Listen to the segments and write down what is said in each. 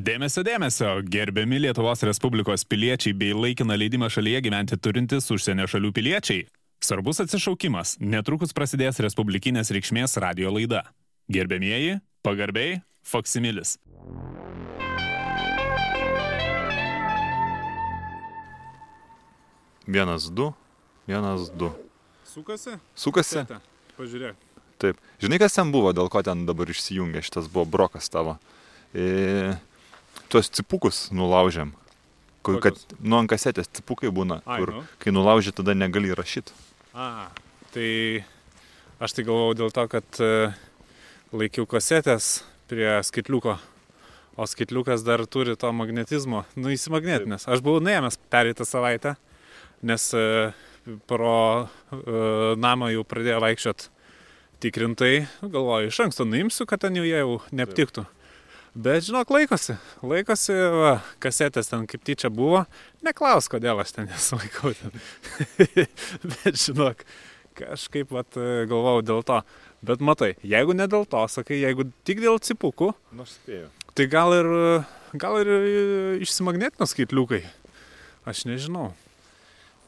Dėmesio, dėmesio, gerbiami Lietuvos Respublikos piliečiai bei laikiną leidimą šalyje gyventi turintys užsienio šalių piliečiai. Svarbus atsišaukimas, netrukus prasidės Respublikinės reikšmės radio laida. Gerbėmieji, pagarbiai, Foksimilis. Vienas, du, vienas, du. Sukasi? Sukasi? Pažiūrėk. Taip. Žinai, kas ten buvo, dėl ko ten dabar išsijungė šitas buvo brokas tavo. E, tuos cipukus nulaužėm. Kur, kad, nu, ant kasetės cipukai būna, Ai, kur, nu. kai nulauži, tada negali rašyti. A, tai aš tai galvojau dėl to, kad e, laikiau kasetės prie skaitliuko, o skaitliukas dar turi to magnetizmo, nu įsimagnetinės. Aš buvau nuėmęs pereitą savaitę, nes e, pro e, namą jau pradėjo vaikščiot tikrintai, galvoju, iš anksto nuimsiu, kad ten jau jie jau neaptiktų. Bet žinok, laikosi, laikosi, va, kasetės ten kaip tyčia buvo, neklaus, kodėl aš ten nesuvaikau. Ten. Bet žinok, kažkaip vat, galvojau dėl to. Bet matai, jeigu ne dėl to, sakai, jeigu tik dėl cipukų, Nu, aš spėjau. tai gal ir, gal ir išsimagnetino skaitliukai. Aš nežinau.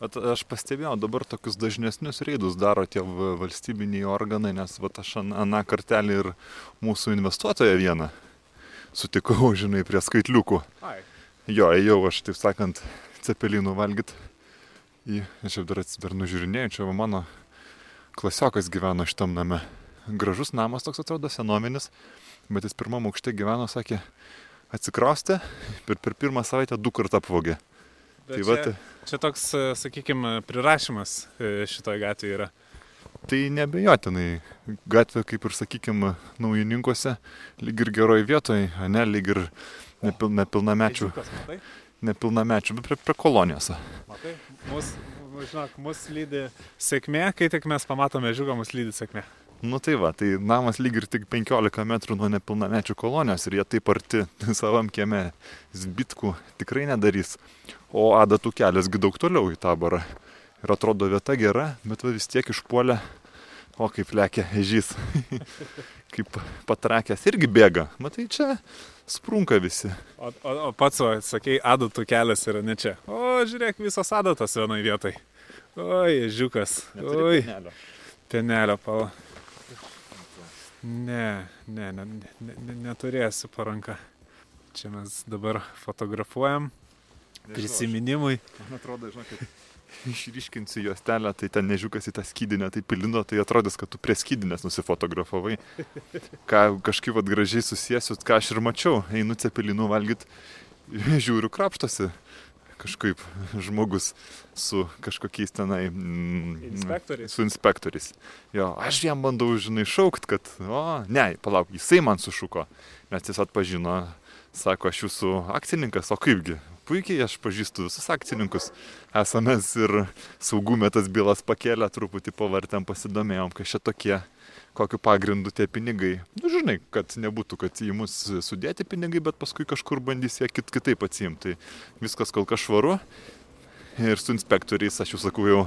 Bet aš pastebėjau, dabar tokius dažnesnius reidus daro tie valstybiniai organai, nes va, aš an- aną kartelį ir mūsų investuotoją vieną sutikau, žinai, prie skaitliukų. Ai. Jo, ėjau aš, taip sakant, cepelinų valgyt. Į, aš jau dar, dar nužiūrinėjau, čia va mano klasiokas gyveno šitam name. Gražus namas toks atrodo, senovinis, bet jis pirmam aukšte gyveno, sakė, atsikraustė ir per pirmą savaitę du kartą apvogė. Bet Tai čia, vat- čia toks, sakykime, prirašymas e, šitoje gatvėje yra. Tai nebejotinai, gatvė kaip ir, sakykime, naujininkose, lyg ir geroj vietoj, ne, lyg ir nepil, nepilnamečių, nepilnamečių, bet prie, prie kolonijos. Matai, mus, žinok, mus lydi sėkmė, kai tik mes pamatome žiūgą, mus lydi sėkmė. Nu tai va, tai namas lyg ir tik 15 metrų nuo nepilnamečių kolonijos ir jie taip arti savam kieme zbitkų tikrai nedarys. O adatų keliasgi daug toliau į taborą. Ir atrodo vieta gera, bet va vis tiek išpuolė, o kaip lėkia ežys. kaip patrakęs irgi bėga. Matai, čia sprunka visi. O, o, o pats, o, sakei, adatų kelias yra ne čia. O, žiūrėk, visos adatos vienoje vietoje. Oi, žiūkas. Oi, pienelio pala. Ne, ne, ne, ne, ne, neturėsiu paranka. Čia mes dabar fotografuojam prisiminimui. Man atrodo, žinok, kad išryškinsiu juostelę, tai ten nežiūkas į tą skydinę, tai pilino, tai atrodys, kad tu prie skydinės nusifotografavai. Ką kažkaip vat gražiai susijęsiu, ką aš ir mačiau, einu cepelinų valgyt, žiūriu krapštosi kažkaip žmogus su kažkokiais tenai... Mm, Inspektoriais. Su inspektoriais. Jo, aš jam bandau, žinai, šaukt, kad, o, ne, palauk, jisai man sušuko, nes jis atpažino, sako, aš jūsų akcininkas, o kaipgi, puikiai aš pažįstu visus akcininkus. Esame ir saugume tas bylas pakėlę, truputį pavartėm, pasidomėjom, kas čia tokie, kokiu pagrindu tie pinigai. Nu, žinai, kad nebūtų, kad į mus sudėti pinigai, bet paskui kažkur bandys jie kit, kitaip atsiimti. Tai viskas kol kas švaru. Ir su inspektoriais, aš jau sakau, jau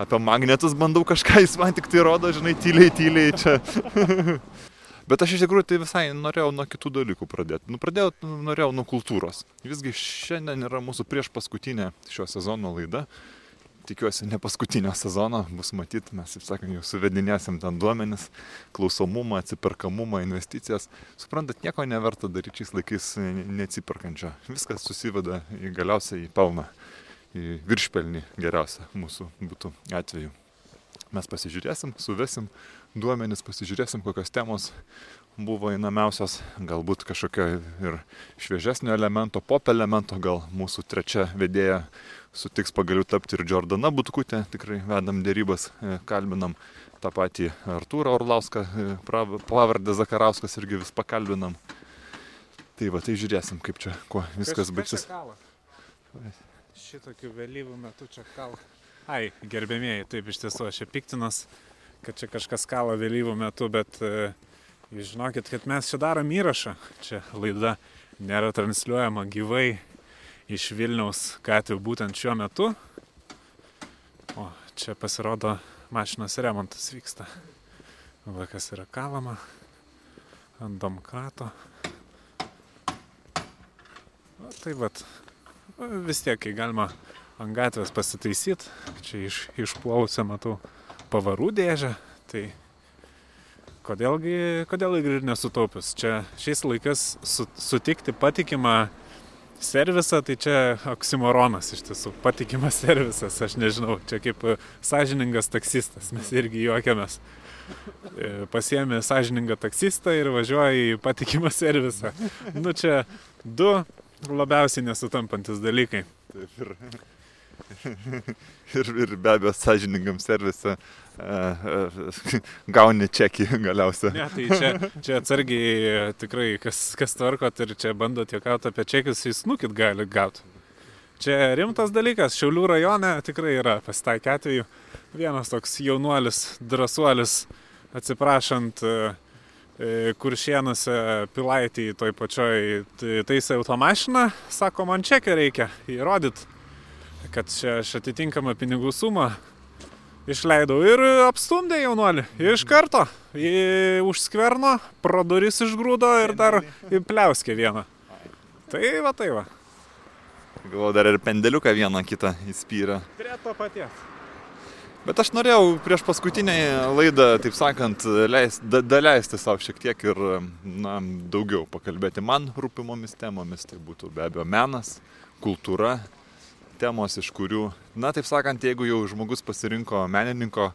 apie magnetus bandau kažką, jis man tik tai rodo, žinai, tyliai, tyliai čia. Bet aš iš tikrųjų tai visai norėjau nuo kitų dalykų pradėti. Nu, pradėjau, norėjau nuo kultūros. Visgi šiandien yra mūsų prieš paskutinė šio sezono laida. Tikiuosi, ne paskutinio sezono bus matyti, mes, kaip sakant, jau suvedinėsim ten duomenis, klausomumą, atsiperkamumą, investicijas. Suprantat, nieko neverta daryti šiais laikais ne- neatsiperkančio. Viskas susiveda į galiausiai į pelną, į viršpelnį geriausia mūsų būtų atveju. Mes pasižiūrėsim, suvesim duomenis, pasižiūrėsim, kokios temos buvo įnamiausios, galbūt kažkokio ir šviežesnio elemento, pop elemento, gal mūsų trečia vedėja sutiks pagaliau tapti ir Jordana Butkutė, tikrai vedam dėrybas, e, kalbinam tą patį Artūrą Orlauską, e, pavardę Zakarauskas irgi vis pakalbinam. Tai va, tai žiūrėsim, kaip čia, kuo viskas baigsis. Šitokių vėlyvų metų čia kala. Ai, gerbėmėjai, taip iš tiesų aš čia piktinas, kad čia kažkas kala vėlyvų metų, bet e, jūs žinokit, kad mes čia darom įrašą. Čia laida nėra transliuojama gyvai iš Vilniaus gatvių būtent šiuo metu. O čia pasirodo mašinos remontas vyksta. Va kas yra kalama ant domkrato. Na, tai vat, vis tiek, kai galima ant gatvės pasitaisyti, čia iš, išpuolusią matau pavarų dėžę, tai kodėlgi, kodėlgi ir nesutaupius. Čia šiais laikais su, sutikti patikimą servisą, tai čia oksimoronas iš tiesų, patikimas servisas, aš nežinau, čia kaip sąžiningas taksistas, mes irgi juokiamės. E, pasiemi sąžiningą taksistą ir važiuoji į patikimą servisą. Nu čia du labiausiai nesutampantis dalykai. Taip ir, ir, ir be abejo, sąžiningam servise gauni čekį galiausiai. Ne, tai čia, čia atsargiai tikrai, kas, kas tvarkot ir čia bandot juokauti apie čekius, jūs nukit gali gauti. Čia rimtas dalykas, Šiaulių rajone tikrai yra pasitaikė atveju. Vienas toks jaunuolis, drąsuolis, atsiprašant, kuršienuose pilaitį toj pačioj taisai automašiną, sako, man čekį reikia įrodyti, kad čia aš atitinkamą pinigų sumą išleidau ir apstumdė jaunuolį. Iš karto. Į užskverno, pro duris išgrūdo ir dar įpliauskė vieną. Tai va, tai va. Galvoju, dar ir pendeliuką vieną kitą įspyrė. Prie to paties. Bet aš norėjau prieš paskutinę laidą, taip sakant, leist, da, daleisti savo šiek tiek ir na, daugiau pakalbėti man rūpimomis temomis. Tai būtų be abejo menas, kultūra, temos, iš kurių, na taip sakant, jeigu jau žmogus pasirinko menininko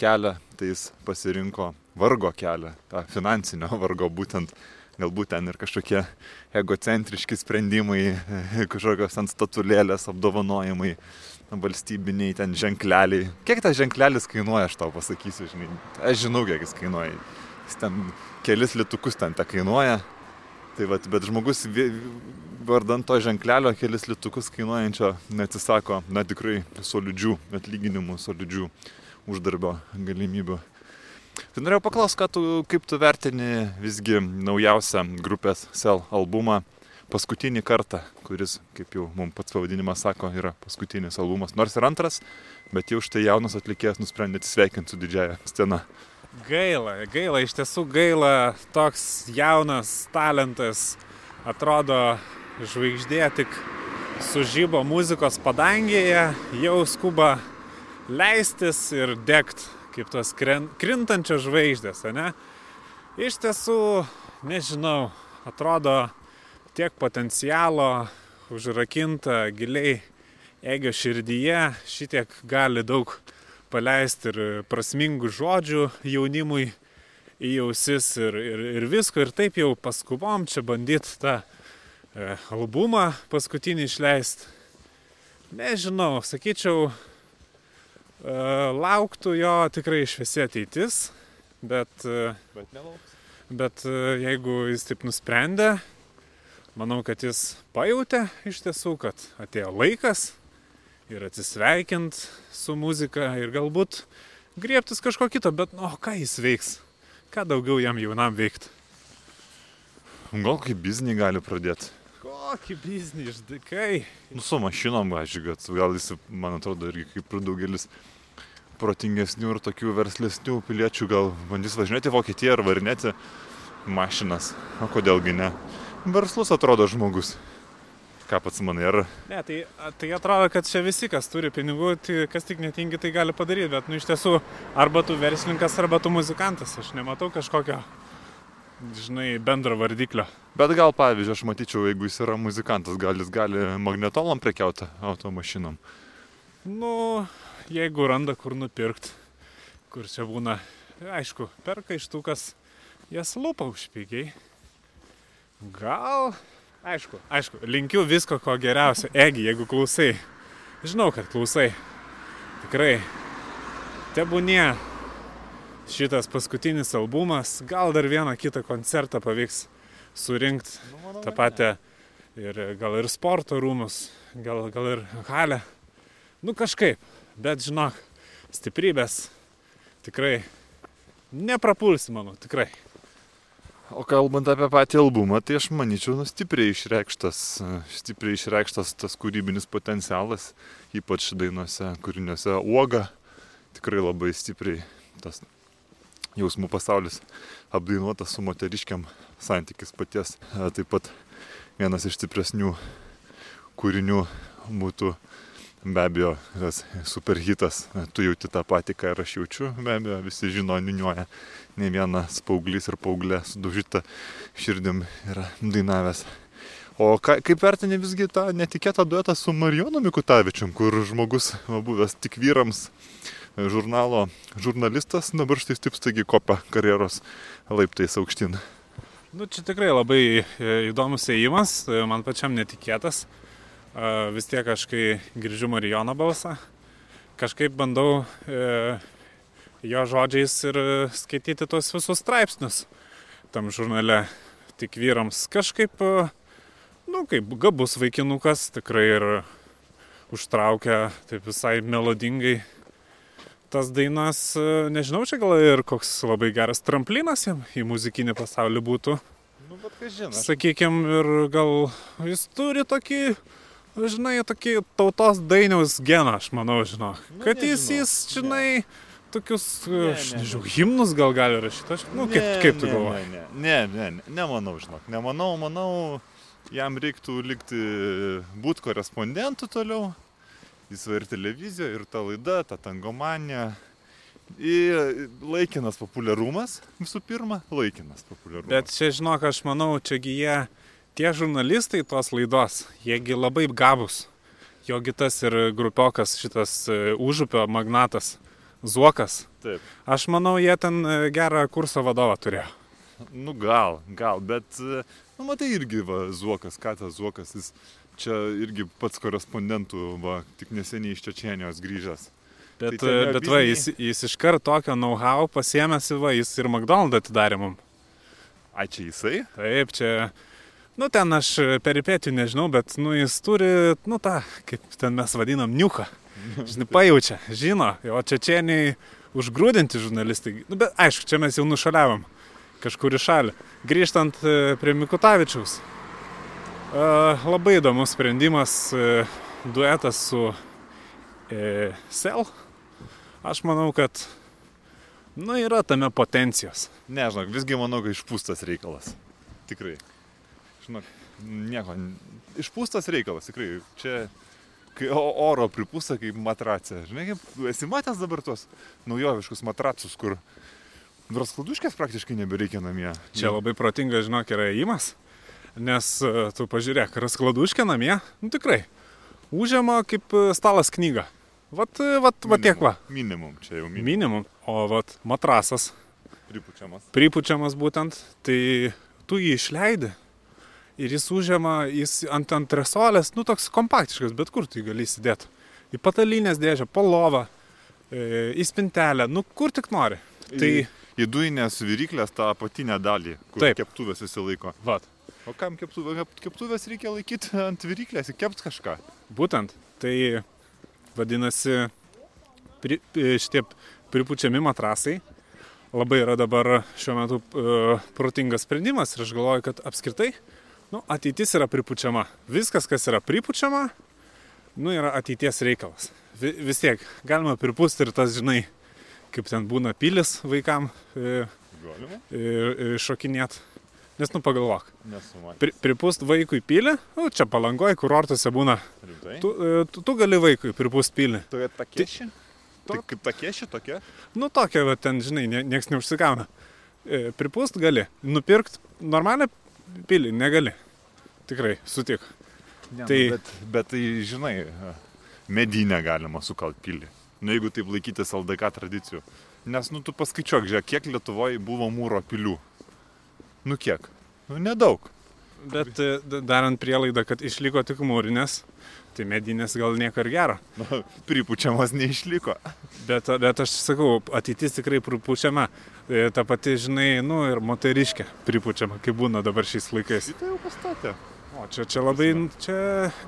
kelią, tai jis pasirinko vargo kelią, tą finansinio vargo būtent. Galbūt ten ir kažkokie egocentriški sprendimai, kažkokios ant statulėlės apdovanojimai, valstybiniai ten ženkleliai. Kiek tas ženklelis kainuoja, aš tau pasakysiu, žinai. Aš žinau, kiek jis kainuoja. Jis ten kelis litukus ten tą kainuoja. Tai vat, bet žmogus vardant to ženklelio kelis litukus kainuojančio neatsisako, na tikrai solidžių atlyginimų, solidžių uždarbio galimybių. Tai norėjau paklausti, tu, kaip tu vertini visgi naujausią grupės Cell albumą paskutinį kartą, kuris, kaip jau mums pats pavadinimas sako, yra paskutinis albumas. Nors ir antras, bet jau štai jaunas atlikėjas nusprendė atsisveikinti su didžiaja scena. Gaila, gaila, iš tiesų gaila, toks jaunas talentas, atrodo žvaigždė tik sužybo muzikos padangėje, jau skuba leistis ir degt kaip tos krintančios žvaigždės, ne? Iš tiesų, nežinau, atrodo tiek potencialo užrakinta giliai egio širdyje, šitiek gali daug paleisti ir prasmingų žodžių jaunimui į ausis ir, ir, ir visko. Ir taip jau paskubom čia bandyti tą e, albumą paskutinį išleisti. Nežinau, sakyčiau, e, lauktų jo tikrai šviesi ateitis, bet, e, bet, nelauks. bet e, jeigu jis taip nusprendė, manau, kad jis pajutė iš tiesų, kad atėjo laikas ir atsisveikint su muzika ir galbūt griebtis kažko kito, bet, nu, ką jis veiks? Ką daugiau jam jaunam veikti? Gal kaip biznį gali pradėti. Kokį biznį išdikai? Nu, su mašinom, aš kad gal jis, man atrodo, irgi kaip ir daugelis protingesnių ir tokių verslesnių piliečių gal bandys važinėti Vokietiją ar varinėti mašinas. O kodėlgi ne? Verslus atrodo žmogus. Ką pats manai, ar... Ne, tai, tai atrodo, kad čia visi, kas turi pinigų, tai kas tik netingi, tai gali padaryti, bet, nu, iš tiesų, arba tu verslininkas, arba tu muzikantas. Aš nematau kažkokio, žinai, bendro vardiklio. Bet gal, pavyzdžiui, aš matyčiau, jeigu jis yra muzikantas, gal jis gali magnetolom prekiauti automašinom. Nu, jeigu randa kur nupirkti, kur čia būna, aišku, perka iš tų, kas jas lupa užpigiai. Gal Aišku, aišku, linkiu visko ko geriausio. Egi, jeigu klausai. Žinau, kad klausai. Tikrai. Tebūnie šitas paskutinis albumas. Gal dar vieną kitą koncertą pavyks surinkti. Nu, tą patį. Ir gal ir sporto rūmus, gal, gal ir halę. Nu kažkaip. Bet žinok, stiprybės tikrai neprapulsi, manau, tikrai. O kalbant apie patį albumą, tai aš manyčiau, nu, stipriai išreikštas, stipriai išreikštas tas kūrybinis potencialas, ypač dainuose, kūriniuose. Uoga, tikrai labai stipriai tas jausmų pasaulis apdainuotas su moteriškiam santykis paties, taip pat vienas iš stipresnių kūrinių būtų be abejo tas superhitas. Tu jauti tą patį, ką ir aš jaučiu, be abejo, visi žino, niuniuoja. Ne vienas paauglys ir paauglė sudužyta širdim yra dainavęs. O ka, kaip vertini visgi tą netikėtą duetą su Marijonu Mikutavičium, kur žmogus va, buvęs tik vyrams žurnalo žurnalistas, dabar štai taip staigiai kopia karjeros laiptais aukštyn. Nu, čia tikrai labai e, įdomus ėjimas, e, man pačiam netikėtas. E, vis tiek aš, kai girdžiu Marijono balsą, kažkaip bandau e, jo žodžiais ir skaityti tos visus straipsnius tam žurnale tik vyrams. Kažkaip, nu, kaip gabus vaikinukas, tikrai ir užtraukia taip visai melodingai tas dainas, e, nežinau, čia gal ir koks labai geras tramplinas jam į muzikinį pasaulį būtų. Nu, bet kas žino. Sakykime, ir gal jis turi tokį, žinai, tokį tautos dainiaus geną, aš manau, žinau. Nu, Kad jis, nežinau. jis, žinai, tokius, Ne, aš ne, nežinau, ne. himnus gal gali rašyti. Aš, nu, kaip, kaip tu Ne, galvoji? Ne, ne, ne, ne, nemanau, žinok. Nemanau, manau, jam reiktų likti būti korespondentu toliau. Jis va ir televizijoje, ir ta laida, ta tangomanija. Ir laikinas populiarumas, visų pirma, laikinas populiarumas. Bet čia, žinok, aš manau, čiagi jie, tie žurnalistai tos laidos, jiegi labai gabus. Jogi tas ir grupiokas, šitas e, užupio magnatas, Zuokas. Taip. Aš manau, jie ten e, gerą kurso vadovą turėjo. Nu gal, gal, bet, e, nu matai irgi, va, Zuokas, ką tas Zuokas, jis čia irgi pats korespondentų, va, tik neseniai iš Čečenijos grįžęs. Bet, Tai e, jo bet va, jis, jis iš karto tokio know-how pasiemėsi, va, jis ir McDonald's atidarė mum. A čia jisai? Taip, čia, nu ten aš peripėtų nežinau, bet, nu jis turi, nu tą, kaip ten mes vadinam, niuką. Žinai, pajaučia, žino, o čečieniai užgrūdinti žurnalistai. Nu, bet aišku, čia mes jau nušaliavom kažkur į šalį. Grįžtant e, prie Mikutavičiaus. E, Labai įdomus sprendimas, e, duetas su e, Sel. Aš manau, kad, nu, yra tame potencijos. Ne, žinok, visgi manau, kad išpūstas reikalas. Tikrai. Žinok, nieko. Išpūstas reikalas, tikrai. Čia kai oro pripūsta kaip matracė. Žinai, kaip esi matęs dabar tuos naujoviškus matracus, kur draskladuškės praktiškai nebereikia namie. Čia labai protingas, žinok, yra įimas, nes e, tu pažiūrėk, raskladuškė namie, nu tikrai, užėma kaip e, stalas knyga. Vat, e, vat, vat tiek va, Minimum, čia jau minimum. minimum. O vat matrasas, Pripučiamas. pripučiamas būtent, tai tu jį išleidi. Ir jis užėma, jis ant antresolės, nu toks kompaktiškas, bet kur tu jį gali įsidėti. Į patalinės dėžę, po lovą, e, į spintelę, nu kur tik nori. Tai, Į, į dujinės viryklės tą apatinę dalį, kur Taip. keptuvės visi laiko. vat, O kam keptuvė, kep- keptuvės reikia laikyti ant viryklės, įkept kažką. Būtent. Tai vadinasi, pri, e, šitie pripučiami matrasai labai yra dabar šiuo metu uh, protingas sprendimas ir aš galvoju, kad apskritai nu, ateitis yra pripučiama. Viskas, kas yra pripučiama, nu, yra ateities reikalas. Vi, vis tiek galima pripūsti ir tas, žinai, kaip ten būna pilis vaikam e, Galima? e, šokinėt. Nes, nu, pagalvok, pri, pripūst vaikui pilį, nu, čia palangoje, kurortuose būna? Tu, e, tu, tu gali vaikui pripūst pilį. Tokia takieši? To- Tai kaip takieši tokia? Nu tokia, va, ten, žinai, nie, nieks neužsigauna. E, pripūst gali. Nupirkt normalią pilį negali. Tikrai, sutik. Ne, Tai- nu, bet, bet tai, žinai, medinę galima sukalt pilį. Nu, jeigu taip laikytis LDK tradicijų. Nes, nu, tu paskaičiuok, žiūrėk, kiek Lietuvoje buvo mūro pilių. Nu, kiek? Nu, nedaug. Bet e, darant prielaidą, kad išliko tik mūrinės, tai medinės gal nieko ir gero. Nu, pripučiamas neišliko. Bet, bet aš sakau, ateitis tikrai pripučiama. E, ta pati, žinai, nu ir moteriškė pripučiama, kaip būna dabar šiais laikais. Tai jau pastatė. O čia, čia labai, čia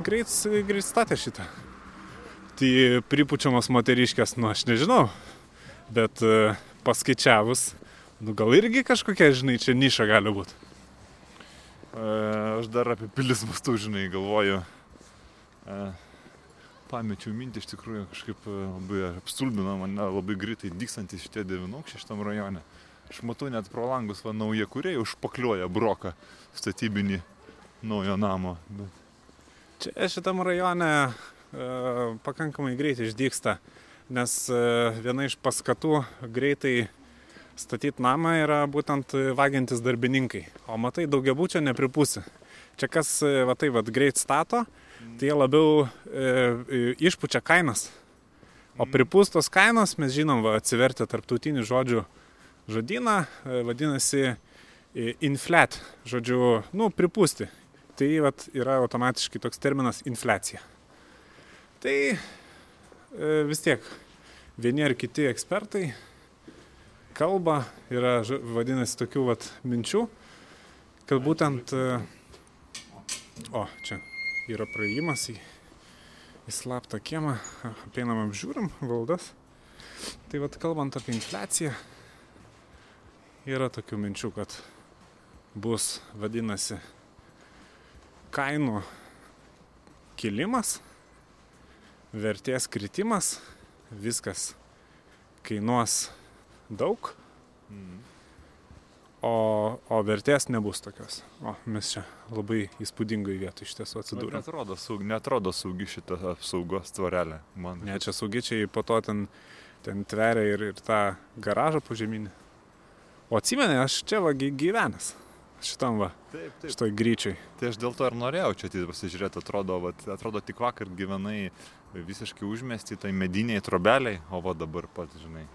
greit, greit statė šitą. Tai pripučiamas moteriškės, nu aš nežinau. Bet e, paskaičiavus, nu gal irgi kažkokia, žinai, čia niša gali būti. E, aš dar apie pilis mastų, žinai, galvoju. E, pamečiau mintį iš tikrųjų kažkaip e, labai apstulbino mane labai greitai dykstantys šitie devynaukščiai šitam rajone. Aš matau net pro langus, va, nauja kuriai užpakliuoja broką statybinį naujo namo. Bet... Čia šitam rajone e, pakankamai greitai išdyksta, nes e, viena iš paskatų greitai statyti namą yra būtent vagiantis darbininkai. O matai, daugiabučio nepripūsi. Čia kas, e, va tai, va, greit stato, tai jie labiau e, išpučia kainas. O pripūstos kainos, mes žinom, va, atsivertę tarptautinių žodžių žodyną, e, vadinasi e, inflat, žodžiu, nu, pripūsti. Tai vat, yra automatiškai toks terminas infliacija. Tai e, vis tiek vieni ar kiti ekspertai kalba, yra, vadinasi, tokių vat, minčių, kad būtent, o, čia yra praėjimas į, į slaptą kiemą, apeinam apžiūrim valdas. Tai vat, kalbant apie infliaciją, yra tokių minčių, kad bus, vadinasi, kainų kilimas, vertės kritimas, viskas kainuos daug, Mm. O, o vertės nebus tokios. O mes čia labai įspūdingai vietoj iš tiesų atsidūrėme. Netrodo, saug, netrodo saugi šitą apsaugos tvorelę. Man. Ne, čia saugičiai po to ten, ten tveria ir, ir tą garažą požeminį. O atsimeni, aš čia va gy- gyvenęs. Šitam va, Taip, taip. šitoj gryčiai. Tai aš dėl to ir norėjau čia ateit pasižiūrėti, atrodo, vat, atrodo tik vakar gyvenai visiškai užmesti tai mediniai trobeliai, o va dabar pat, žinai.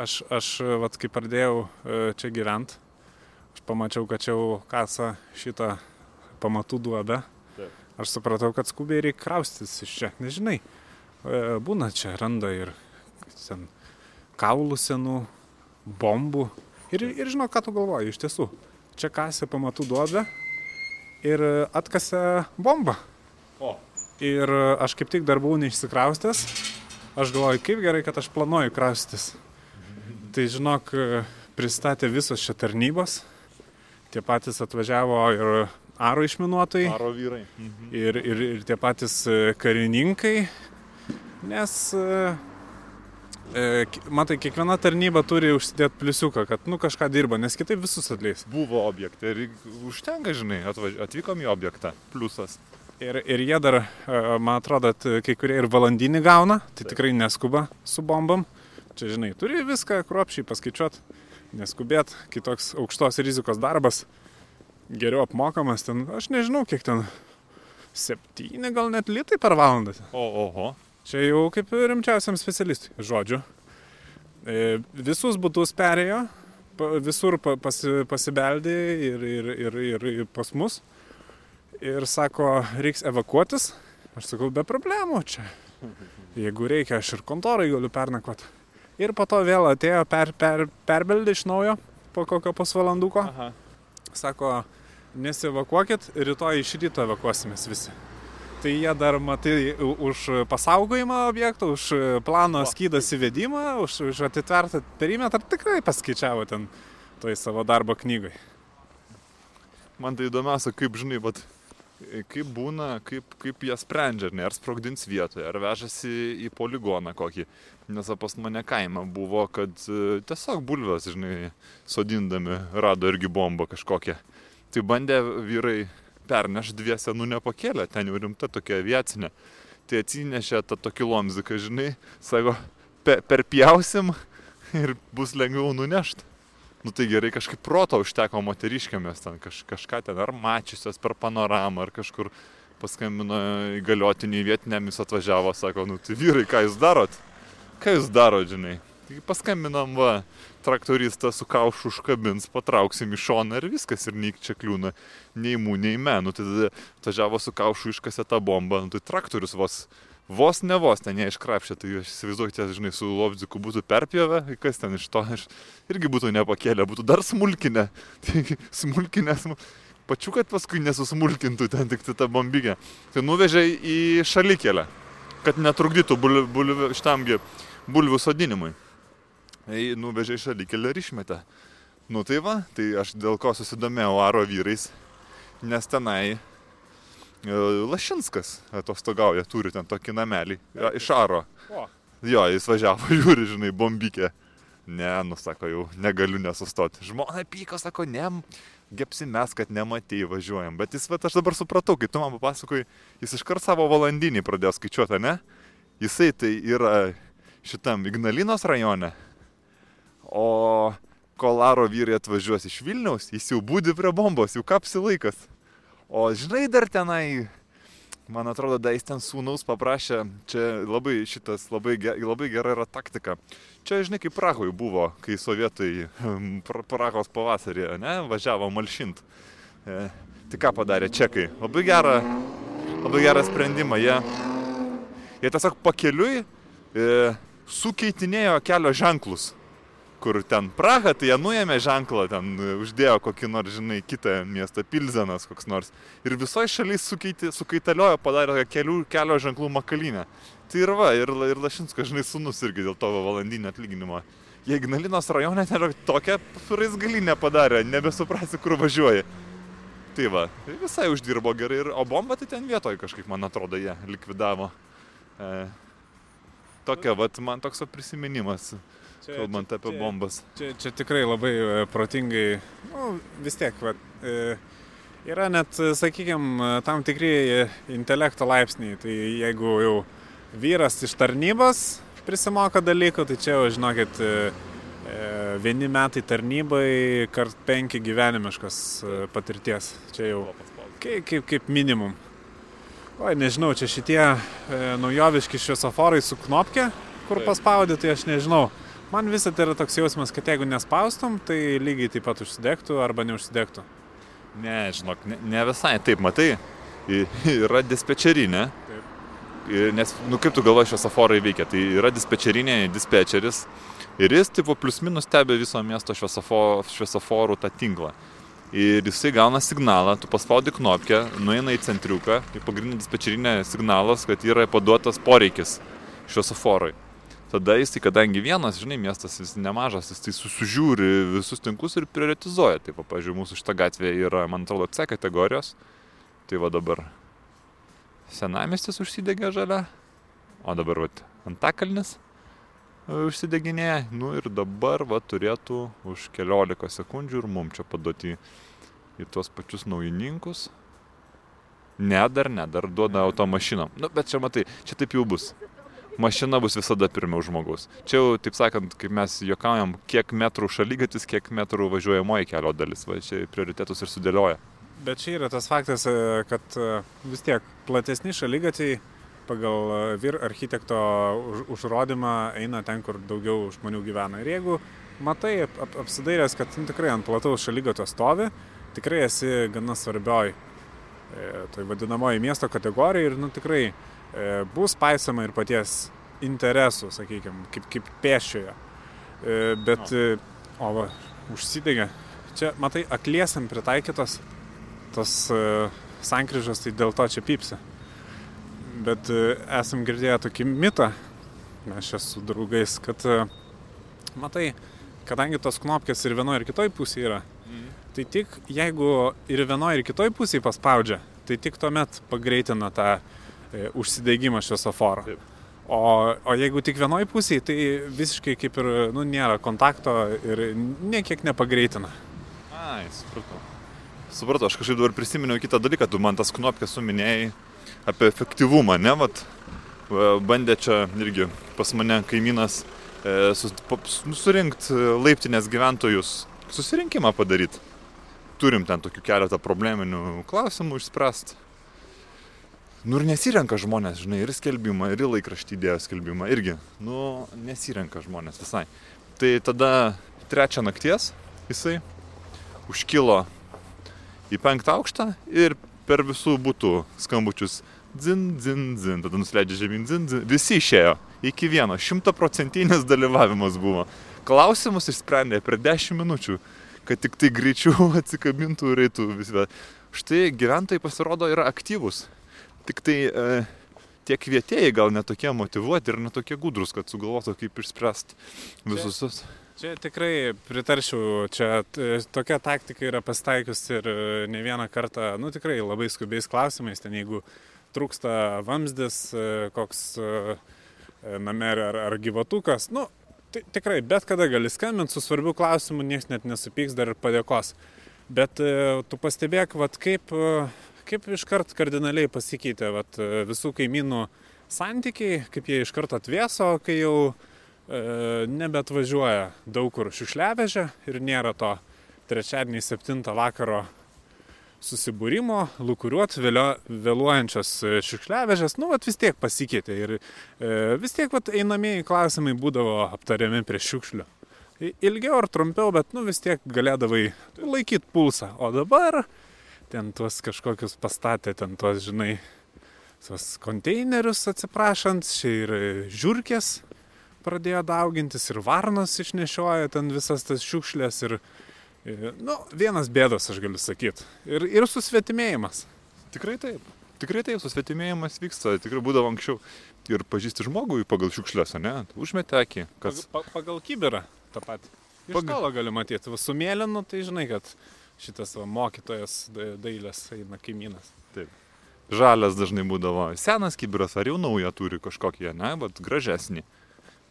Aš, aš vat, kai pradėjau e, čia gyventi, aš pamačiau, kad čia jau kasa šitą pamatų duobę. Aš supratau, kad skubiai reikia kraustis iš čia. Nežinai, e, būna čia, randa ir ten kaulų senų, bombų. Ir, ir žinau, ką tu galvoji, iš tiesų. Čia kasė pamatų duobę ir atkasė bombą. O. Ir aš kaip tik dar buvau neišsikraustęs. Aš galvoju, kaip gerai, kad aš planuoju kraustis. Tai žinok, pristatė visos čia tarnybos. Tie patys atvažiavo ir aro išminuotojai, Aro vyrai. Mhm. ir, ir, ir tie patys e, karininkai. Nes, e, e, matai, kiekviena tarnyba turi užsidėti pliusiuką, kad nu kažką dirba, nes kitaip visus atleis. Buvo objektai ir užtenka, žinai, atvaž... atvykom į objektą. Pliusas. Ir, ir jie dar, e, man atrodo, kai kurie ir valandinį gauna, tai Taip. tikrai neskuba su bombom. Čia, žinai, turi viską kruopšiai paskaičiuoti, neskubėt, kitoks aukštos rizikos darbas, geriau apmokamas, ten, aš nežinau, kiek ten, septyni gal net litai per valandą. O, oho. Čia jau kaip rimčiausiam specialistui. Žodžiu. E, visus būtus perėjo, visur pa- pasi, pasibeldė ir, ir, ir, ir, ir pas mus. Ir sako, reiks evakuotis. Aš sakau, be problemų čia. Jeigu reikia, aš ir kontorai galiu pernakvoti. Ir po to vėl atėjo, per, per, perbeldė iš naujo po kokio pusvalanduko. Aha. Sako, nesievakuokit, rytoj iš ryto evakuosimės visi. Tai jie dar matai už pasaugojimą objekto, už plano O. skydas įvedimą, už, už atitvertą perimetrą tikrai paskaičiavo ten toj savo darbo knygai. Man tai įdomiausia, kaip žinai, bet kaip būna, kaip, kaip jie sprendžia, ar ne, ar sprogdins vietoje, ar vežasi į poligoną kokį. Nes pas mane kaime buvo, kad e, tiesiog bulves, žinai, sodindami rado irgi bombą kažkokią. Tai bandė vyrai perneš dviese, nu nepakėlė, ten jau rimta tokia aviacinė. Tai atsinešė tą tokį lomziką, žinai, sako, pe, perpjausim ir bus lengviau nunešti. Nu tai gerai, kažkaip proto užteko moteriškėmės ten kaž, kažką ten ar mačiusios per panoramą, ar kažkur paskambino įgaliotiniai vietiniams atvažiavo, sako, nu tai vyrai, ką jūs darot? Ką jūs darot, žinai? Tai paskambinam, va, traktoristą su kaušu užkabins, patrauksim į šoną ir viskas, ir nei čia kliūna, nei mū, nei me. Nu tai tada atvažiavo su kaušu iškasė tą bombą, nu tai traktorius vos, vos ne vos ten neiškrapšė, tai aš įsivaizduoju, tie, žinai, su lobdziku būtų perpjovę, kas ten iš to, aš irgi būtų nepakėlę, būtų dar smulkinę. Tai smulkinę, smu... pačiu, kad paskui nesusmulkintų ten tik tai tą bombigę. Tai nuvežė į šalikėlę, kad netrukdytų bul, bul, šitamgi bulvių sodinimui. Tai nuvežė į šalikėlę ir išmetė. Nu tai va, tai aš dėl ko susidomėjau aro vyrais, nes tenai e, Lašinskas atostogauja, turi ten tokį namelį ja, iš aro. Jo, jis važiavo, žiūri, žinai, bombikė. Ne, nu sako, jau negaliu nesustoti. Žmona pyko, sako, ne, gepsi mes, kad nematėjai važiuojam. Bet jis, va, aš dabar supratau, kai tu man papasakoji, jis iškart savo valandinį pradėjo skaičiuoti, ne? Jisai tai yra šitam Ignalinos rajone, o kolaro vyrai atvažiuos iš Vilniaus, jis jau būdi prie bombos, jau kapsi laikas. O žinai, dar tenai Man atrodo, da jis ten sūnaus paprašė, čia labai šitas labai, labai gera yra taktika. Čia, žinai, kaip Prahoje buvo, kai sovietai Prahos pavasarį, ne, važiavo malšint. E, tai ką padarė čekai? Labai gerą, labai gerą sprendimą. Jie, jie tiesiog pakeliui e, sukeitinėjo kelio ženklus kur ten Praha, tai jie nuėmė ženklą, ten e, uždėjo kokį nors, žinai, kitą miestą, Pilzenas koks nors. Ir visoje šalyje sukeiti, sukaitaliojo, padarė kelių, kelio ženklų makalinę. Tai ir va, ir, ir Lašinsko, žinai, sunus irgi dėl to valandinio atlyginimo. Jie Ignalinos rajone ten tokią raizgalinę padarė, nebesuprasi, kur važiuoji. Tai va, visai uždirbo gerai, ir, o bombą tai ten vietoje kažkaip, man atrodo, jie likvidavo. E, tokia, va, man toks prisiminimas čia, kalbant apie čia, bombas. Čia, čia tikrai labai e, protingai, nu, vis tiek, va, e, yra net, sakykime, tam tikri intelekto laipsniai. Tai jeigu jau vyras iš tarnybos prisimoka dalykų, tai čia jau, žinokit, e, vieni metai tarnybai, kart penki gyvenimiškos patirties. Čia jau kaip, kaip, kaip minimum. Oi, nežinau, čia šitie e, naujoviški šviesoforai su knopke, kur paspaudė, tai aš nežinau. Man visą tai yra toks jausmas, kad jeigu nespaustum, tai lygiai taip pat užsidegtų arba neužsidegtų. Ne, žinok, ne, ne visai taip, matai, yra dispečerinė. Taip. Nes, nu kaip tu galvoji, šviesoforai veikia, tai yra dispečerinė, dispečeris ir jis, tipo, plus minus stebi viso miesto šviesoforų, šviesoforų tą tinklą. Ir jisai gauna signalą, tu paspaudi knopkę, nueina į centriuką, į pagrindinį dispečerinę signalas, kad yra paduotas poreikis šviesoforui tada jisai, kadangi vienas, žinai, miestas vis nemažas, jis tai susižiūri visus tinklus ir prioritizuoja. Taip, pavyzdžiui, mūsų šitą gatvę yra, man atrodo, C kategorijos. Tai va dabar senamestis užsidegė žalia, o dabar va antakalnis užsideginėja. Nu ir dabar va turėtų už keliolika sekundžių ir mum čia paduoti į tuos pačius naujininkus. Ne, dar ne, dar duoda automašinom. Nu, bet čia matai, čia taip jau bus mašina bus visada pirmiau žmogaus. Čia jau, taip sakant, kaip mes juokaujam, kiek metrų šalygatis, kiek metrų važiuojamoji kelio dalis, va čia prioritetus ir sudėlioja. Bet čia yra tas faktas, e, kad e, vis tiek platesni šalygatiai pagal e, vyr architekto užrodymą eina ten, kur daugiau žmonių gyvena. Ir jeigu matai ap apsidairęs, kad nu, tikrai ant plataus šalygatio stovi, tikrai esi gana svarbioj, e, toj vadinamoji miesto kategorijai ir nu, tikrai E, bus paisama ir paties interesų, sakykime, kaip, kaip pešiojo. E, bet, e, o va, užsidegė. Čia, matai, akliesiam pritaikytos tos sankryžos, tai dėl to čia pypsi. Bet esam girdėję tokį mitą, mes čia su draugais, kad, matai, kadangi tos knopkės ir vienoje ir kitoje pusėje yra, mhm. tai tik jeigu ir vienoje ir kitoje pusėje paspaudžia, tai tik tuomet pagreitina tą E, užsidegimą šviesoforo. Taip. O, o jeigu tik vienoj pusėje, tai visiškai kaip ir nu, nėra kontakto ir niekiek nepagreitina. Ai, supratau. Supratau, aš kažkaip dabar prisiminiau kitą dalyką, tu man tas knopkės suminėjai apie efektyvumą, ne, vat, bandė čia irgi pas mane kaimynas e, sus, nu, surinkti laiptinės gyventojus, susirinkimą padaryti. Turim ten tokių keletą probleminių klausimų išspręsti Nu ir nesirenka žmonės, žinai, ir skelbimą, ir laikraštį įdėjo skelbimą, irgi, nu, nesirenka žmonės visai. Tai tada trečią nakties jisai užkilo į penktą aukštą ir per visų būtų skambučius dzin, dzin, dzin, tada nusileidžia žemyn, dzin, dzin, visi išėjo. Iki vieno, šimtaprocentinis dalyvavimas buvo. Klausimus išsprendė per 10 minučių, kad tik tai greičiau atsikabintų ir eitų visi. Štai gyventojai pasirodo yra aktyvus Tik tai e, tie kvietėjai gal netokie motivuoti ir netokie gudrus, kad sugalvotų, kaip išspręsti visus. Čia, čia tikrai pritarčiau, čia tokia taktika yra pastaikius ir e, ne vieną kartą, nu tikrai labai skubiais klausimais, ten jeigu trūksta vamzdis, e, koks e, namerė ar, ar gyvatukas, nu tikrai bet kada gali skambinti su svarbiu klausimu, niekas net nesupyks dar ir padėkos. Bet e, tu pastebėk, vat, kaip, e, kaip iškart kardinaliai pasikeitė vat, e, visų kaimynų santykiai, kaip jie iškart atvėso, kai jau e, nebetvažiuoja daug kur šiukšliavežė ir nėra to trečiadienį 7 vakaro susibūrimo, lūkuriuot vėlio, vėluojančios šiukšliavežės, nu, vat, vis tiek pasikeitė ir e, vis tiek vat, einamieji klausimai būdavo aptariami prie šiukšlių. Ilgiau ar trumpiau, bet nu, vis tiek galėdavai laikyti pulsą. O dabar ten tuos kažkokius pastatė, ten tuos, žinai, tuos konteinerius atsiprašant, čia ir žiūrkės pradėjo daugintis ir varnos išnešioja ten visas tas šiukšlės ir Nu, vienas bėdas, aš galiu sakyti. Ir, ir susvetimėjimas. Tikrai taip. Tikrai taip, susvetimėjimas vyksta. Tikrai būdavo anksčiau. Ir pažįsti žmogų pagal šiukšlės, ne? Užmetė akį. Kas... Pagal, pagal kibirą tą patį. Iš pagal... tolo gali matyti. Su mėlynu, tai žinai, kad šitas va, mokytojas dailės eina kaimynas. Taip. Žalias dažnai būdavo. Senas kibiras ar jau naują turi kažkokį, ne, bet gražesnį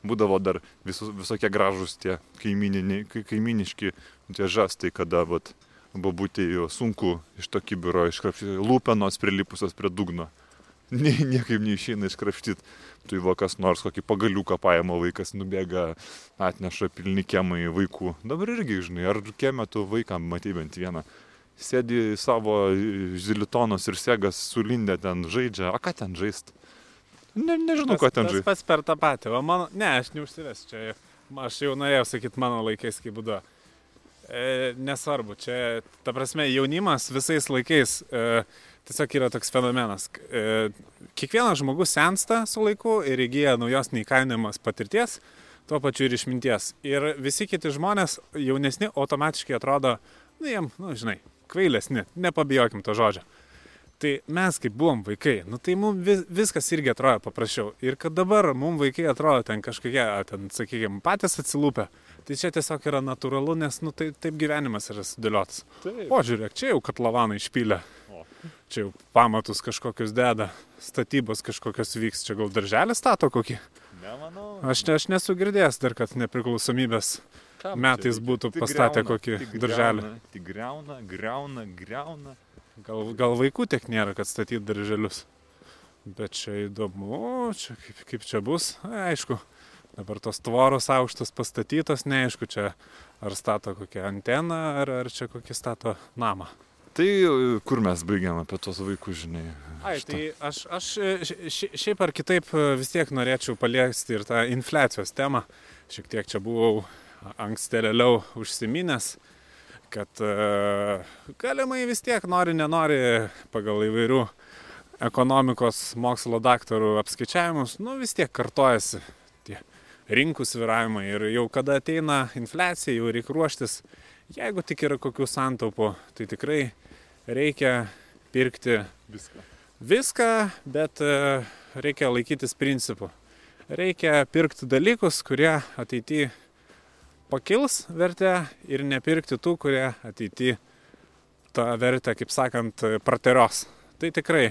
būdavo dar visus, visokie gražus tie kaiminiški tie žastai, kada vat, babutė jo sunku iš to kibiro iškrapštyti, lūpenos prilipusios prie dugno. Nie, niekaip neišeina iškrapštyti. Tu įvo kas nors kokį pagaliuką paėmė vaikas, nubėga, atneša pilni kiemai vaikų. Dabar irgi, žinai, ar kiemė tu vaikam matai bent vieną. Sėdi savo zilitonos ir segas sulindę ten žaidžia, a ką ten žaisti? Ne, nežinau, ką ten žaidžia. Pats per tą patį, o mano, ne, aš neužsivesiu čia. Aš jau norėjau sakyti mano laikais, kai būdavo. E, nesvarbu, čia, ta prasme, jaunimas visais laikais e, tiesiog yra toks fenomenas. E, kiekvienas žmogus sensta su laiku ir įgyja naujos neįkainojamas patirties, tuo pačiu ir išminties. Ir visi kiti žmonės, jaunesni, automatiškai atrodo, nu, jiem, nu, žinai, kvailesni, nepabijokim to žodžio. Tai mes, kaip buvom vaikai, nu, tai mums vis, viskas irgi atrodo paprasčiau. Ir kad dabar mums vaikai atrodo ten kažkokie, ten, sakykime, patys atsilūpę, tai čia tiesiog yra natūralu, nes, nu, tai, taip gyvenimas yra sudėliotas. O žiūrėk, čia jau katlavanai išpylė. O. Čia jau pamatus kažkokius deda, statybos kažkokios vyks, čia gal darželį stato kokį. Nemanau. Aš, aš nesu girdėjęs dar, kad nepriklausomybės Kam metais būtų pastatę kokį darželį. Tik greuna, greuna, greuna. Gal, gal vaikų tiek nėra, kad statyti darželius. Bet čia įdomu, čia kaip, kaip čia bus, aišku. Dabar tos tvoros aukštos pastatytos, neaišku, čia ar stato kokią anteną, ar, ar čia kokį stato namą. Tai kur mes baigiam apie tos vaikus, žinai? Ai, tai aš, aš šiaip ar kitaip vis tiek norėčiau paliesti ir tą infliacijos temą. Šiek tiek čia buvau ankstėliau užsiminęs kad e, galimai vis tiek nori, nenori pagal įvairių ekonomikos mokslo daktarų apskaičiavimus, nu vis tiek kartojasi tie rinkų sviravimai ir jau kada ateina infliacija, jau reikia ruoštis, jeigu tik yra kokių santaupų, tai tikrai reikia pirkti viską. Viską, bet e, reikia laikytis principų. Reikia pirkti dalykus, kurie ateityje pakils vertę ir nepirkti tų, kurie ateity tą vertę, kaip sakant, praterios. Tai tikrai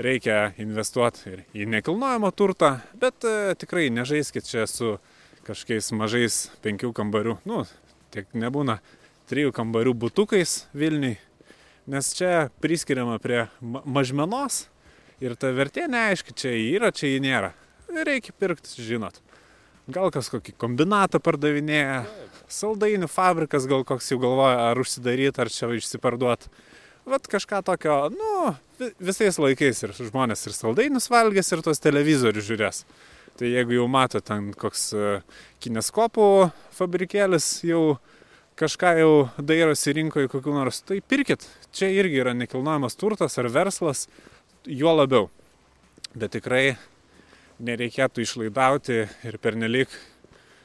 reikia investuoti ir į nekilnojamą turtą, bet e, tikrai nežaiskit čia su kažkokiais mažais penkių kambarių, nu, tiek nebūna trijų kambarių būtukais Vilniui, nes čia priskiriama prie ma mažmenos ir ta vertė neaiški, čia yra, čia nėra. Reikia pirkti, žinot. Gal kas kokį kombinatą pardavinėja, saldainių fabrikas gal koks jau galvoja, ar užsidaryti, ar čia išsiparduoti. Vat kažką tokio, nu, visais laikais ir žmonės ir saldainius valgės, ir tos televizorius žiūrės. Tai jeigu jau mato ten koks e, kineskopų fabrikėlis, jau kažką jau dairosi rinkoje kokiu nors, tai pirkit. Čia irgi yra nekilnojamas turtas ar verslas, juo labiau. Bet tikrai nereikėtų išlaidauti ir pernelik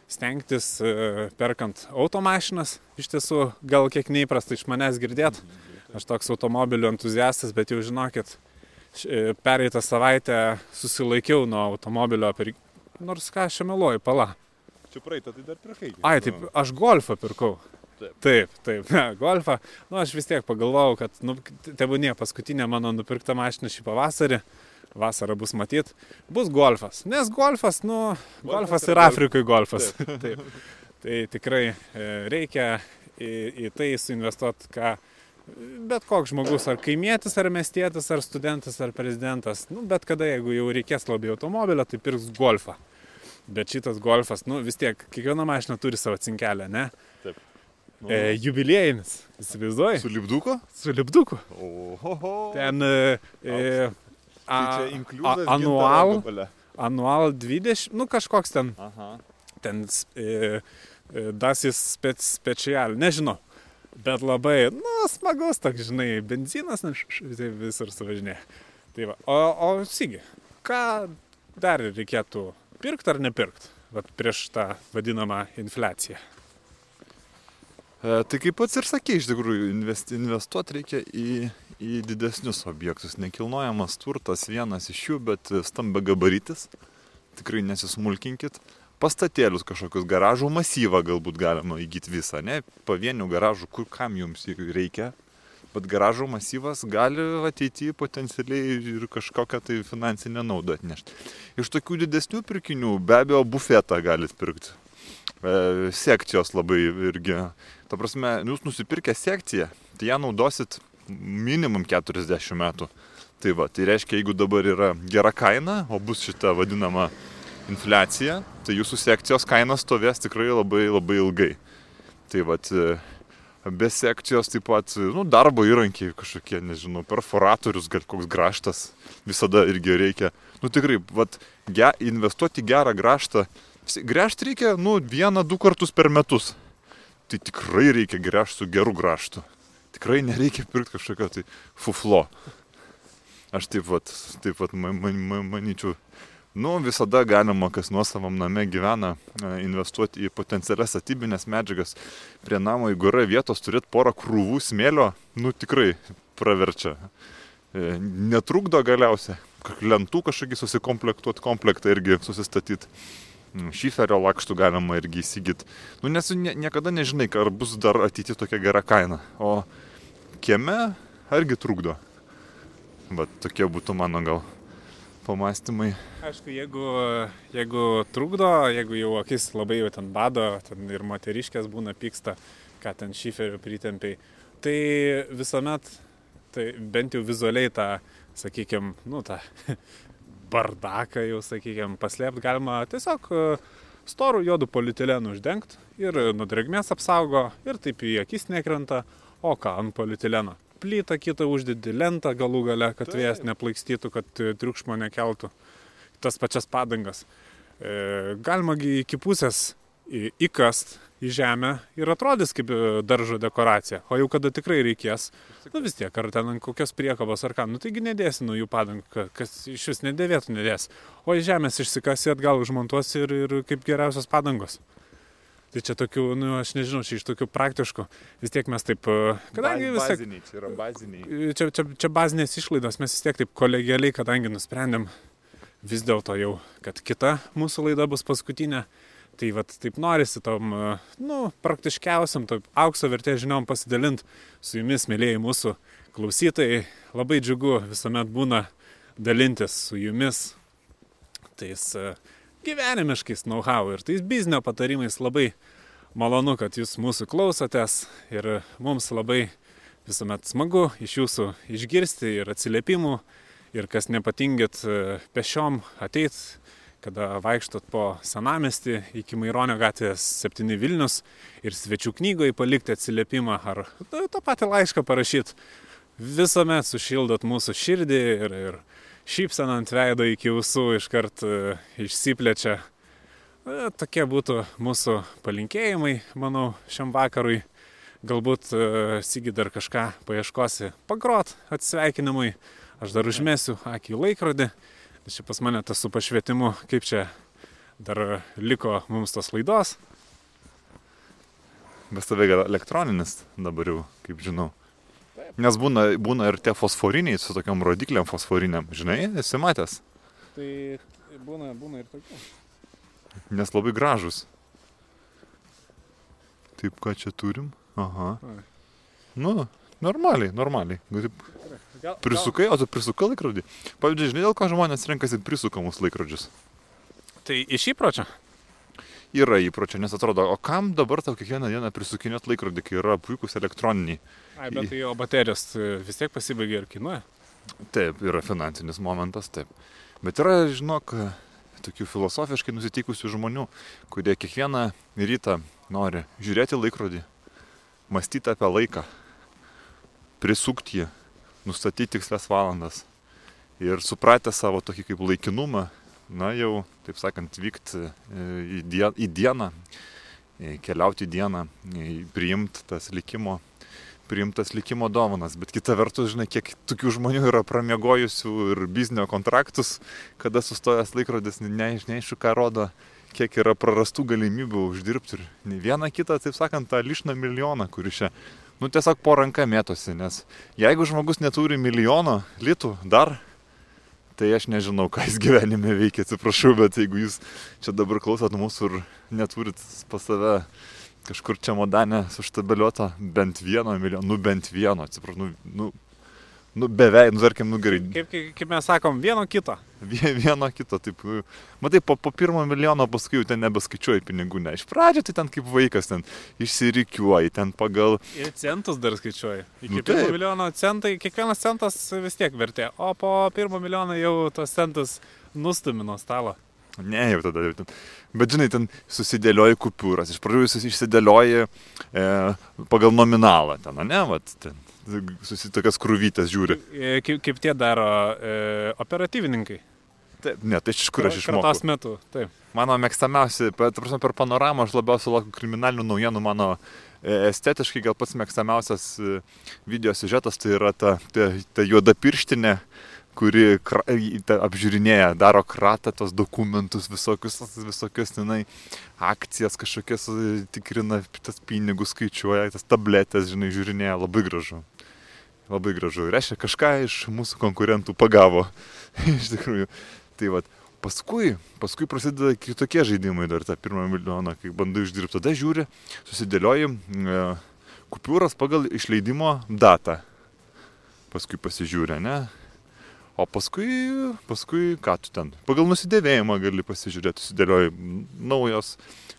stengtis e, perkant automašinas. Iš tiesų, gal kiek neįprasta iš manęs girdėt. Aš toks automobilių entuziastas, bet jau žinokit, e, pereitą savaitę susilaikiau nuo automobilio, per... nors ką aš meluoju, pala. Čia praeitą tai dar pirkai. Ai, taip, aš golfą pirkau. Taip, taip, taip ne, golfą. Nu, aš vis tiek pagalvojau, kad, nu, tebūnie paskutinė mano nupirkta mašina šį pavasarį vasarą bus matyt, bus golfas. Nes golfas, nu, golfas, ir Afrikai golfas. Taip. Tai tikrai e, reikia į, į tai suinvestuoti, ką bet koks žmogus, ar kaimietis, ar miestietis, ar studentas, ar prezidentas, nu, bet kada, jeigu jau reikės labai automobilio, tai pirks golfą. Bet šitas golfas, nu vis tiek, kiekviena mašina turi savo cinkelę, ne? Taip. Nu, E, jubiliejinis, įsivaizduoji? Su lipduku? Su lipduku. Oho. Ten e, e, Tai anual, anual 20, nu kažkoks ten, Aha. ten e, e, dasis spec, special, nežinau. Bet labai, nu, smagus toks, žinai, benzinas, na, š- tai visur suvažinė. Tai va, o, o Sigi, ką dar reikėtų pirkti ar nepirkti? Vat prieš tą vadinamą infliaciją. E, tai kaip pats ir sakė, iš tikrųjų, investuoti reikia į, į didesnius objektus. Nekilnojamas turtas vienas iš jų, bet stambia gabaritis. Tikrai nesismulkinkit. Pastatėlius kažkokius garažų masyvą galbūt galima įgyti visą, ne? Pavienių garažų, kur kam jums reikia. Bet garažų masyvas gali ateityje potencialiai ir kažkokią tai finansinę naudą atnešti. Iš tokių didesnių pirkinių be abejo bufetą galit pirkti. E, sekcijos labai irgi Ta prasme, jūs nusipirkę sekciją, tai ją naudosit minimum 40 metų. Tai va, tai reiškia, jeigu dabar yra gera kaina, o bus šita vadinama infliacija, tai jūsų sekcijos kaina stovės tikrai labai labai ilgai. Tai va, be sekcijos taip pat, nu, darbo įrankiai kažkokie, nežinau, perforatorius, gal koks graštas visada irgi reikia. Nu tikrai, va, ge, investuoti gerą graštą, gręžti reikia, nu, vieną, du kartus per metus tai tikrai reikia gręžti su geru graštu. Tikrai nereikia pirkti kažkokio tai fuflo. Aš taip pat, taip pat man, man, man, manyčiau, nu visada galima, kas nuosavam name gyvena, e, investuoti į potencialias statybinės medžiagas. Prie namo, jeigu yra vietos, turėti porą krūvų smėlio, nu tikrai praverčia. E, Netrukdo galiausiai. Lentų kažkokį susikomplektuoti, komplektą irgi susistatyti šiferio lakštų galima irgi įsigyti. Nu, nes nie, niekada nežinai, ar bus dar ateiti tokia gera kaina. O kieme argi trukdo. Bet tokie būtų mano gal pamastymai. Aišku, jeigu, jeigu trukdo, jeigu jau akis labai jau ten bado, ten ir moteriškės būna pyksta, ką ten šiferių pritempiai, tai visuomet, tai bent jau vizualiai tą, sakykime, nu tą bardaką jau, sakykime, paslėpti galima tiesiog e, storų juodų polietilėnų uždengti ir nuo drėgmės apsaugo ir taip į akis nekrenta, o ką ant polietileno. Plytą kitą uždedi lentą galų gale, kad Taip. vėjas neplaikstytų, kad e, triukšmo nekeltų. Tas pačias padangas. E, galima iki pusės įkast į žemę ir atrodys kaip e, daržo dekoracija. O jau kada tikrai reikės, nu vis tiek, ar ten kokios priekabos ar ką, nu taigi nedėsi nuo jų padangų, ka- kas iš vis nedėvėtų nedės. O į žemės išsikasi atgal užmontuosi ir, ir kaip geriausios padangos. Tai čia tokių, nu aš nežinau, čia iš tokių praktiškų, vis tiek mes taip, e, kadangi vis tiek baziniai, čia yra baziniai. čia, čia, čia bazinės išlaidos, mes vis tiek taip kolegialiai, kadangi nusprendėm vis dėlto jau, kad kita mūsų laida bus paskutinė, tai vat taip norisi tom, e, nu, praktiškiausiam, taip aukso vertės žiniom pasidalinti su jumis, mėlyjei mūsų klausytojai. Labai džiugu visuomet būna dalintis su jumis tais e, gyvenimiškais know-how ir tais biznio patarimais labai malonu, kad jūs mūsų klausotės ir mums labai visuomet smagu iš jūsų išgirsti ir atsiliepimų ir kas nepatingit e, pešiom ateit, kada vaikštot po senamestį iki Maironio gatvės 7 Vilnius ir svečių knygoje palikti atsiliepimą ar nu, tą patį laišką parašyti. Visuomet sušildot mūsų širdį ir, ir šypsena ant veido iki ausų iškart e, išsiplečia. E, Tokie būtų mūsų palinkėjimai, manau, šiam vakarui. Galbūt e, Sigi dar kažką paieškosi pagrot atsveikinimui. Aš dar užmėsiu akį laikrodį. Čia pas mane tas su pašvietimu, kaip čia dar liko mums tos laidos. Bes tave gal elektroninis dabar jau, kaip žinau. Nes būna, būna ir tie fosforiniai su tokiam rodikliam fosforiniam, žinai, esi matęs, Tai būna, būna ir tokių. nes labai gražus. Taip, ką čia turim? Aha. Nu, normaliai, normaliai. Taip, Gal, Prisukai, o tu prisukai laikrodį. Pavyzdžiui, žinai, dėl ko žmonės renkasi prisukamus laikrodžius? Tai iš įpročio. yra įpročio, nes atrodo, o kam dabar tau kiekvieną dieną prisukinėt laikrodį, kai yra puikūs elektroniniai. Ai, bet tai jo baterijos e, vis tiek pasibaigia ir kainuoja. Taip, yra finansinis momentas, taip. Bet yra, žinok, tokių filosofiškai nusiteikusių žmonių, kurie kiekvieną rytą nori žiūrėti laikrodį, mąstyti apie laiką, prisukti jį, nustatyti tikslias valandas. Ir supratę savo tokį kaip laikinumą, na jau, taip sakant, vykti į, die, į dieną, keliauti į dieną, priimti tas likimo priimtas likimo dovanas, bet kita vertus, žinai, kiek tokių žmonių yra pramiegojusių ir biznio kontraktus, kada sustojęs laikrodis, neaišku, ką rodo, kiek yra prarastų galimybių uždirbti ir ne vieną kitą, taip sakant, tą lišną milijoną, kuris čia, nu tiesiog po ranka mėtosi, nes jeigu žmogus neturi milijono litų dar, tai aš nežinau, ką jis gyvenime veikia, atsiprašau, bet jeigu jūs čia dabar klausot mūsų ir neturit pas save kažkur čia modane suštabeliuota bent vieno milijono, nu bent vieno, atsiprašau, nu, nu, nu beveik, nu tarkim, nu gerai. Kaip, kaip, kaip mes sakom, vieno kito. Vieno kito, taip, matai, po, po pirmo milijono paskui jau ten nebeskaičiuoji pinigų, ne. Iš pradžio tai ten kaip vaikas, ten išsirikiuoji, ten pagal... Ir centus dar skaičiuoji. Iki Nu, nu, pirmo taip. milijono centai, kiekvienas centas vis tiek vertė, o po pirmo milijono jau tos centus nustumi nuo stalo. Ne, jau tada jau ten. Bet žinai, ten susidėlioji kupiūras. Iš pradžių išsidėlioji e, pagal nominalą ten, ne, vat, ten. Susitokias krūvytės žiūri. E, Kaip, kaip tie daro e, operatyvininkai. Taip, ne, tai iš kur aš išmokau. Kratos metu, taip. Mano mėgstamiausi, per, prasme, per panoramą aš labiausiai laukiu kriminalinių naujienų. Mano e, estetiškai gal pats mėgstamiausias e, video siužetas tai yra ta, ta, ta juoda pirštinė, kuri kra, apžiūrinėja, daro kratą tos dokumentus, visokius, visokius tenai akcijas kažkokias, e, tikrina, tas pinigus skaičiuoja, tas tabletės, žinai, žiūrinėja, labai gražu. Labai gražu. Reiškia, kažką iš mūsų konkurentų pagavo. iš tikrųjų. Tai vad, paskui, paskui prasideda kitokie žaidimai dar tą pirmą milijoną, kai bandai uždirbti. Tada žiūri, susidėlioji e, kupiūras pagal išleidimo datą. Paskui pasižiūrė, ne? O paskui, paskui ką tu ten? Pagal nusidėvėjimą gali pasižiūrėti, susidėlioji naujos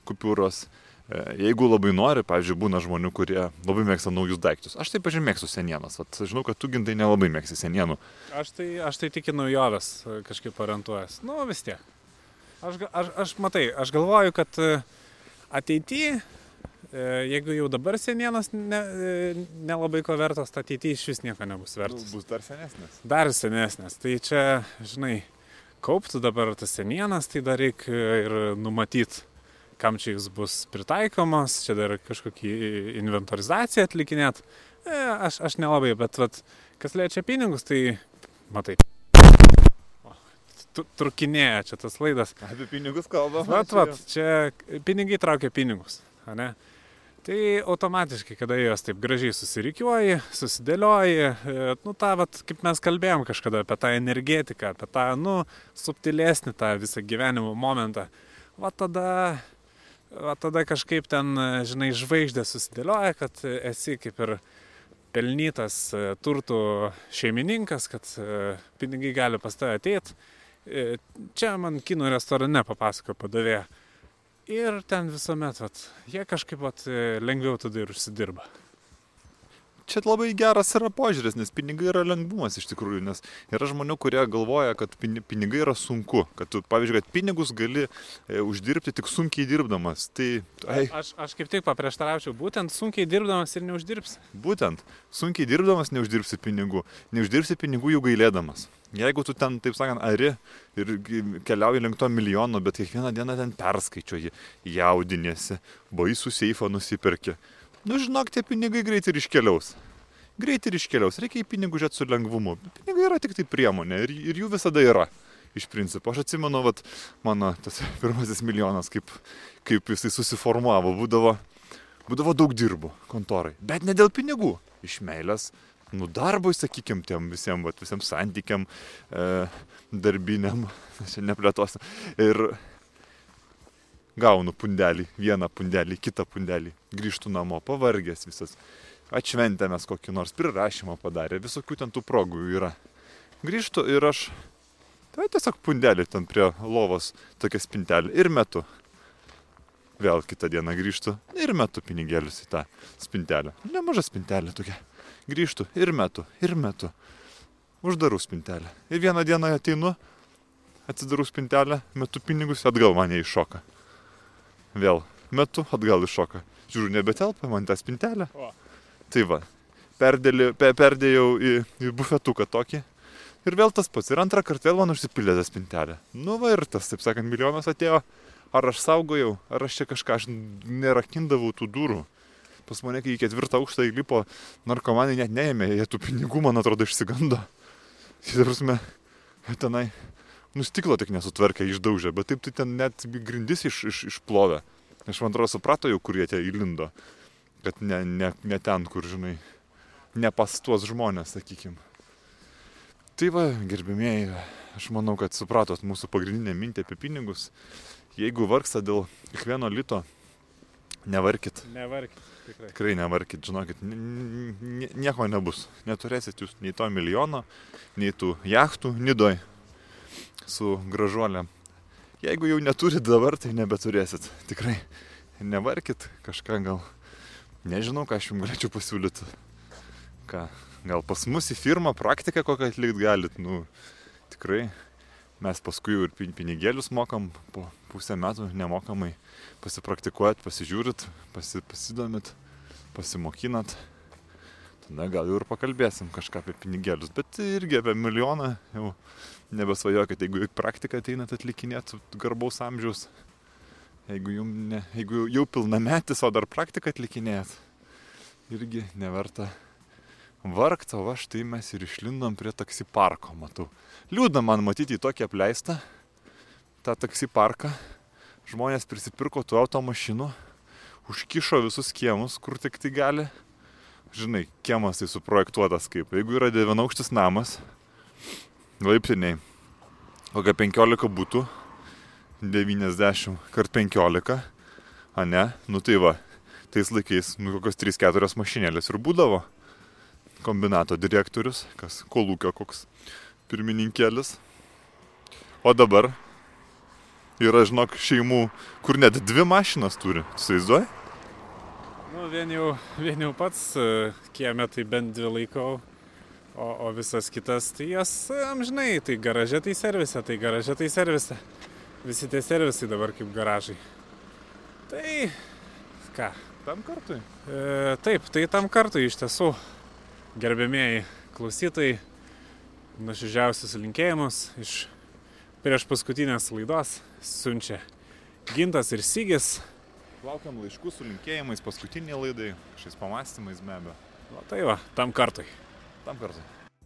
kupiūros. E, Jeigu labai nori, pavyzdžiui, būna žmonių, kurie labai mėgsta naujus daiktus. Aš taip, pažiūrėjau, mėgstu senienas. Vat, žinau, kad tu gintai nelabai mėgsti senienų. Aš tai, aš tai tik į naujoves e, kažkaip orientuojas. Nu, vis tiek. Aš, aš, aš matai, aš galvoju, kad ateityje, jeigu jau dabar senienas ne, e, nelabai ko vertas, tai ateityje iš vis nieko nebus vertas. bus dar senesnis. Dar senesnės. Tai čia, žinai, kauptų dabar tas senienas, tai dar reikia ir numatyti, kam čia jis bus pritaikomas, čia dar kažkokį inventorizaciją atlikinėt. E, aš, aš nelabai, bet vat, kas liečia pinigus, tai matai. O, Trukinėja čia tas laidas. Apie pinigus kalbam. Vat, vat, čia pinigai traukia pinigus, ar ne? Tai automatiškai, kada juos taip gražiai susirikiuoji, susidėlioji, e, nu tą, vat, kaip mes kalbėjom kažkada apie tą energetiką, apie tą, nu, subtilesnį tą visą gyvenimo momentą, va tada, va tada kažkaip ten, e, žinai, žvaigždė susidėlioja, kad esi kaip ir pelnytas e, turtų šeimininkas, kad pinigai gali pas tave ateiti. Čia man kino restorane papasakojo padavėja. Ir ten visuomet, vat, jie kažkaip vat, e, lengviau tada ir užsidirba. Čia labai geras yra požiūris, nes pinigai yra lengvumas iš tikrųjų, nes yra žmonių, kurie galvoja, kad pini- pinigai yra sunku, kad tu, pavyzdžiui, kad pinigus gali e, uždirbti tik sunkiai dirbdamas. Tai, ai, Aš, aš kaip tik paprieštaraučiau, būtent sunkiai dirbdamas ir neuždirbsi. būtent, sunkiai dirbdamas neuždirbsi pinigų, neuždirbsi pinigų jų gailėdamas. Jeigu tu ten, taip sakant, ari ir keliauji link to milijono, bet kiekvieną dieną ten perskaičiuoji, jaudinėsi, baisų seifą nusipirki. Nu, žinok, tie pinigai greitai ir iškeliaus. Greitai ir iškeliaus. Reikia į pinigų žiūrėti su lengvumu. Pinigai yra tik tai priemonė ir, ir jų visada yra. Iš principo. Aš atsimenu, vat, mano tas pirmasis milijonas, kaip, kaip jisai susiformavo. Būdavo, būdavo daug dirbų kontorai. Bet ne dėl pinigų. Iš meilės nu, darbui, sakykim, tiem visiems, vat, visiems santykiam, e, darbiniam, čia neplėtos. Ir gaunu pundelį, vieną pundelį, kitą pundelį, grįžtų namo, pavargęs visas. Atšventėmės kokį nors prirašymą padarė, visokių ten tų progų yra. Grįžtu ir aš, tai tiesiog pundelį ten prie lovos tokia spintelė ir metu. Vėl kitą dieną grįžtu ir metu pinigėlius į tą spintelę. Nemaža spintelė tokia. Grįžtu ir metu, ir metu. Uždarau spintelę. Ir vieną dieną ateinu, atsidarau spintelę, metu pinigus, atgal mane iššoka. Vėl metu, atgal iššoka. Žiūriu, nebetelpa man tą spintelę. O. Tai va, perdėlė, pe, perdėjau į, į bufetuką tokį. Ir vėl tas pats. Ir antrą kartą vėl man užsipildė tą spintelę. Nu va ir tas, taip sakant, milijonas atėjo. Ar aš saugojau, ar aš čia kažką, aš nerakindavau tų durų. Pas mane, kai į ketvirtą aukštą įlipo, narkomanai net neėmė, jie tų pinigų, man atrodo, išsigando. Tai prasme, tenai, nu stiklo tik nesutvarkė, išdaužė, bet taip tai ten net grindis iš, iš, išplovė. Aš man atrodo suprato jau, kur jie tie įlindo. Kad ne, ne, ne ten, kur, žinai, ne pas tuos žmonės, sakykim. Tai va, gerbimieji, aš manau, kad supratot mūsų pagrindinę mintį apie pinigus. Jeigu vargsta dėl kiekvieno lito, nevarkit. Nevarkit, tikrai. Tikrai nevarkit, žinokit, nieko nebus. Neturėsit jūs nei to milijono, nei tų jachtų nidoj su gražuolėm. Jeigu jau neturit dabar, tai nebeturėsit. Tikrai nevarkit kažką gal. Nežinau, ką aš jums galėčiau pasiūlyti. Ką, gal pas mus į firmą praktiką kokią atlikti galit. Nu, tikrai mes paskui jau ir pin- pinigėlius mokam po pusę metų nemokamai pasipraktikuojat, pasižiūrit, pasi, pasidomit, pasimokinat. Tada gal jau ir pakalbėsim kažką apie pinigėlius, bet irgi apie milijoną jau nebesvajokit, jeigu į praktiką ateinat atlikinėti garbaus amžiaus, jeigu, ne, jeigu jau pilnametis, o dar praktiką atlikinėjat, irgi neverta vargt, o va štai mes ir išlindom prie taksi parko, matau. Liūdna man matyti į tokį apleistą tą taksi parką. Žmonės prisipirko tų automašinų, užkišo visus kiemus, kur tik tai gali. Žinai, kiemas tai suprojektuotas kaip. Jeigu yra devynaukštis namas, laiptiniai, kokia 15 būtų, 90 kart 15, a ne, nu tai va, tais laikais, nu kokios 3-4 mašinėlės ir būdavo. Kombinato direktorius, kas kolūkio koks pirmininkėlis. O dabar yra, žinok, šeimų, kur net dvi mašinas turi. Įsivaizduoji? Nu, vien jau, vien jau pats e, kieme tai bent dvi laikau, o, o visas kitas, tai jas amžinai, tai garaže tai servise, tai garaže tai servise. Visi tie servisai dabar kaip garažai. Tai ką? Tam kartui. E, taip, tai tam kartui iš tiesų, gerbėmėjai klausytojai, nuoširdžiausius linkėjimus iš prieš paskutinės laidos siunčia Gintas ir Sygis. Laukiam laiškų su linkėjimais paskutiniai laidai, šiais pamastymais be abejo. O tai va, tam kartui. Tam kartui.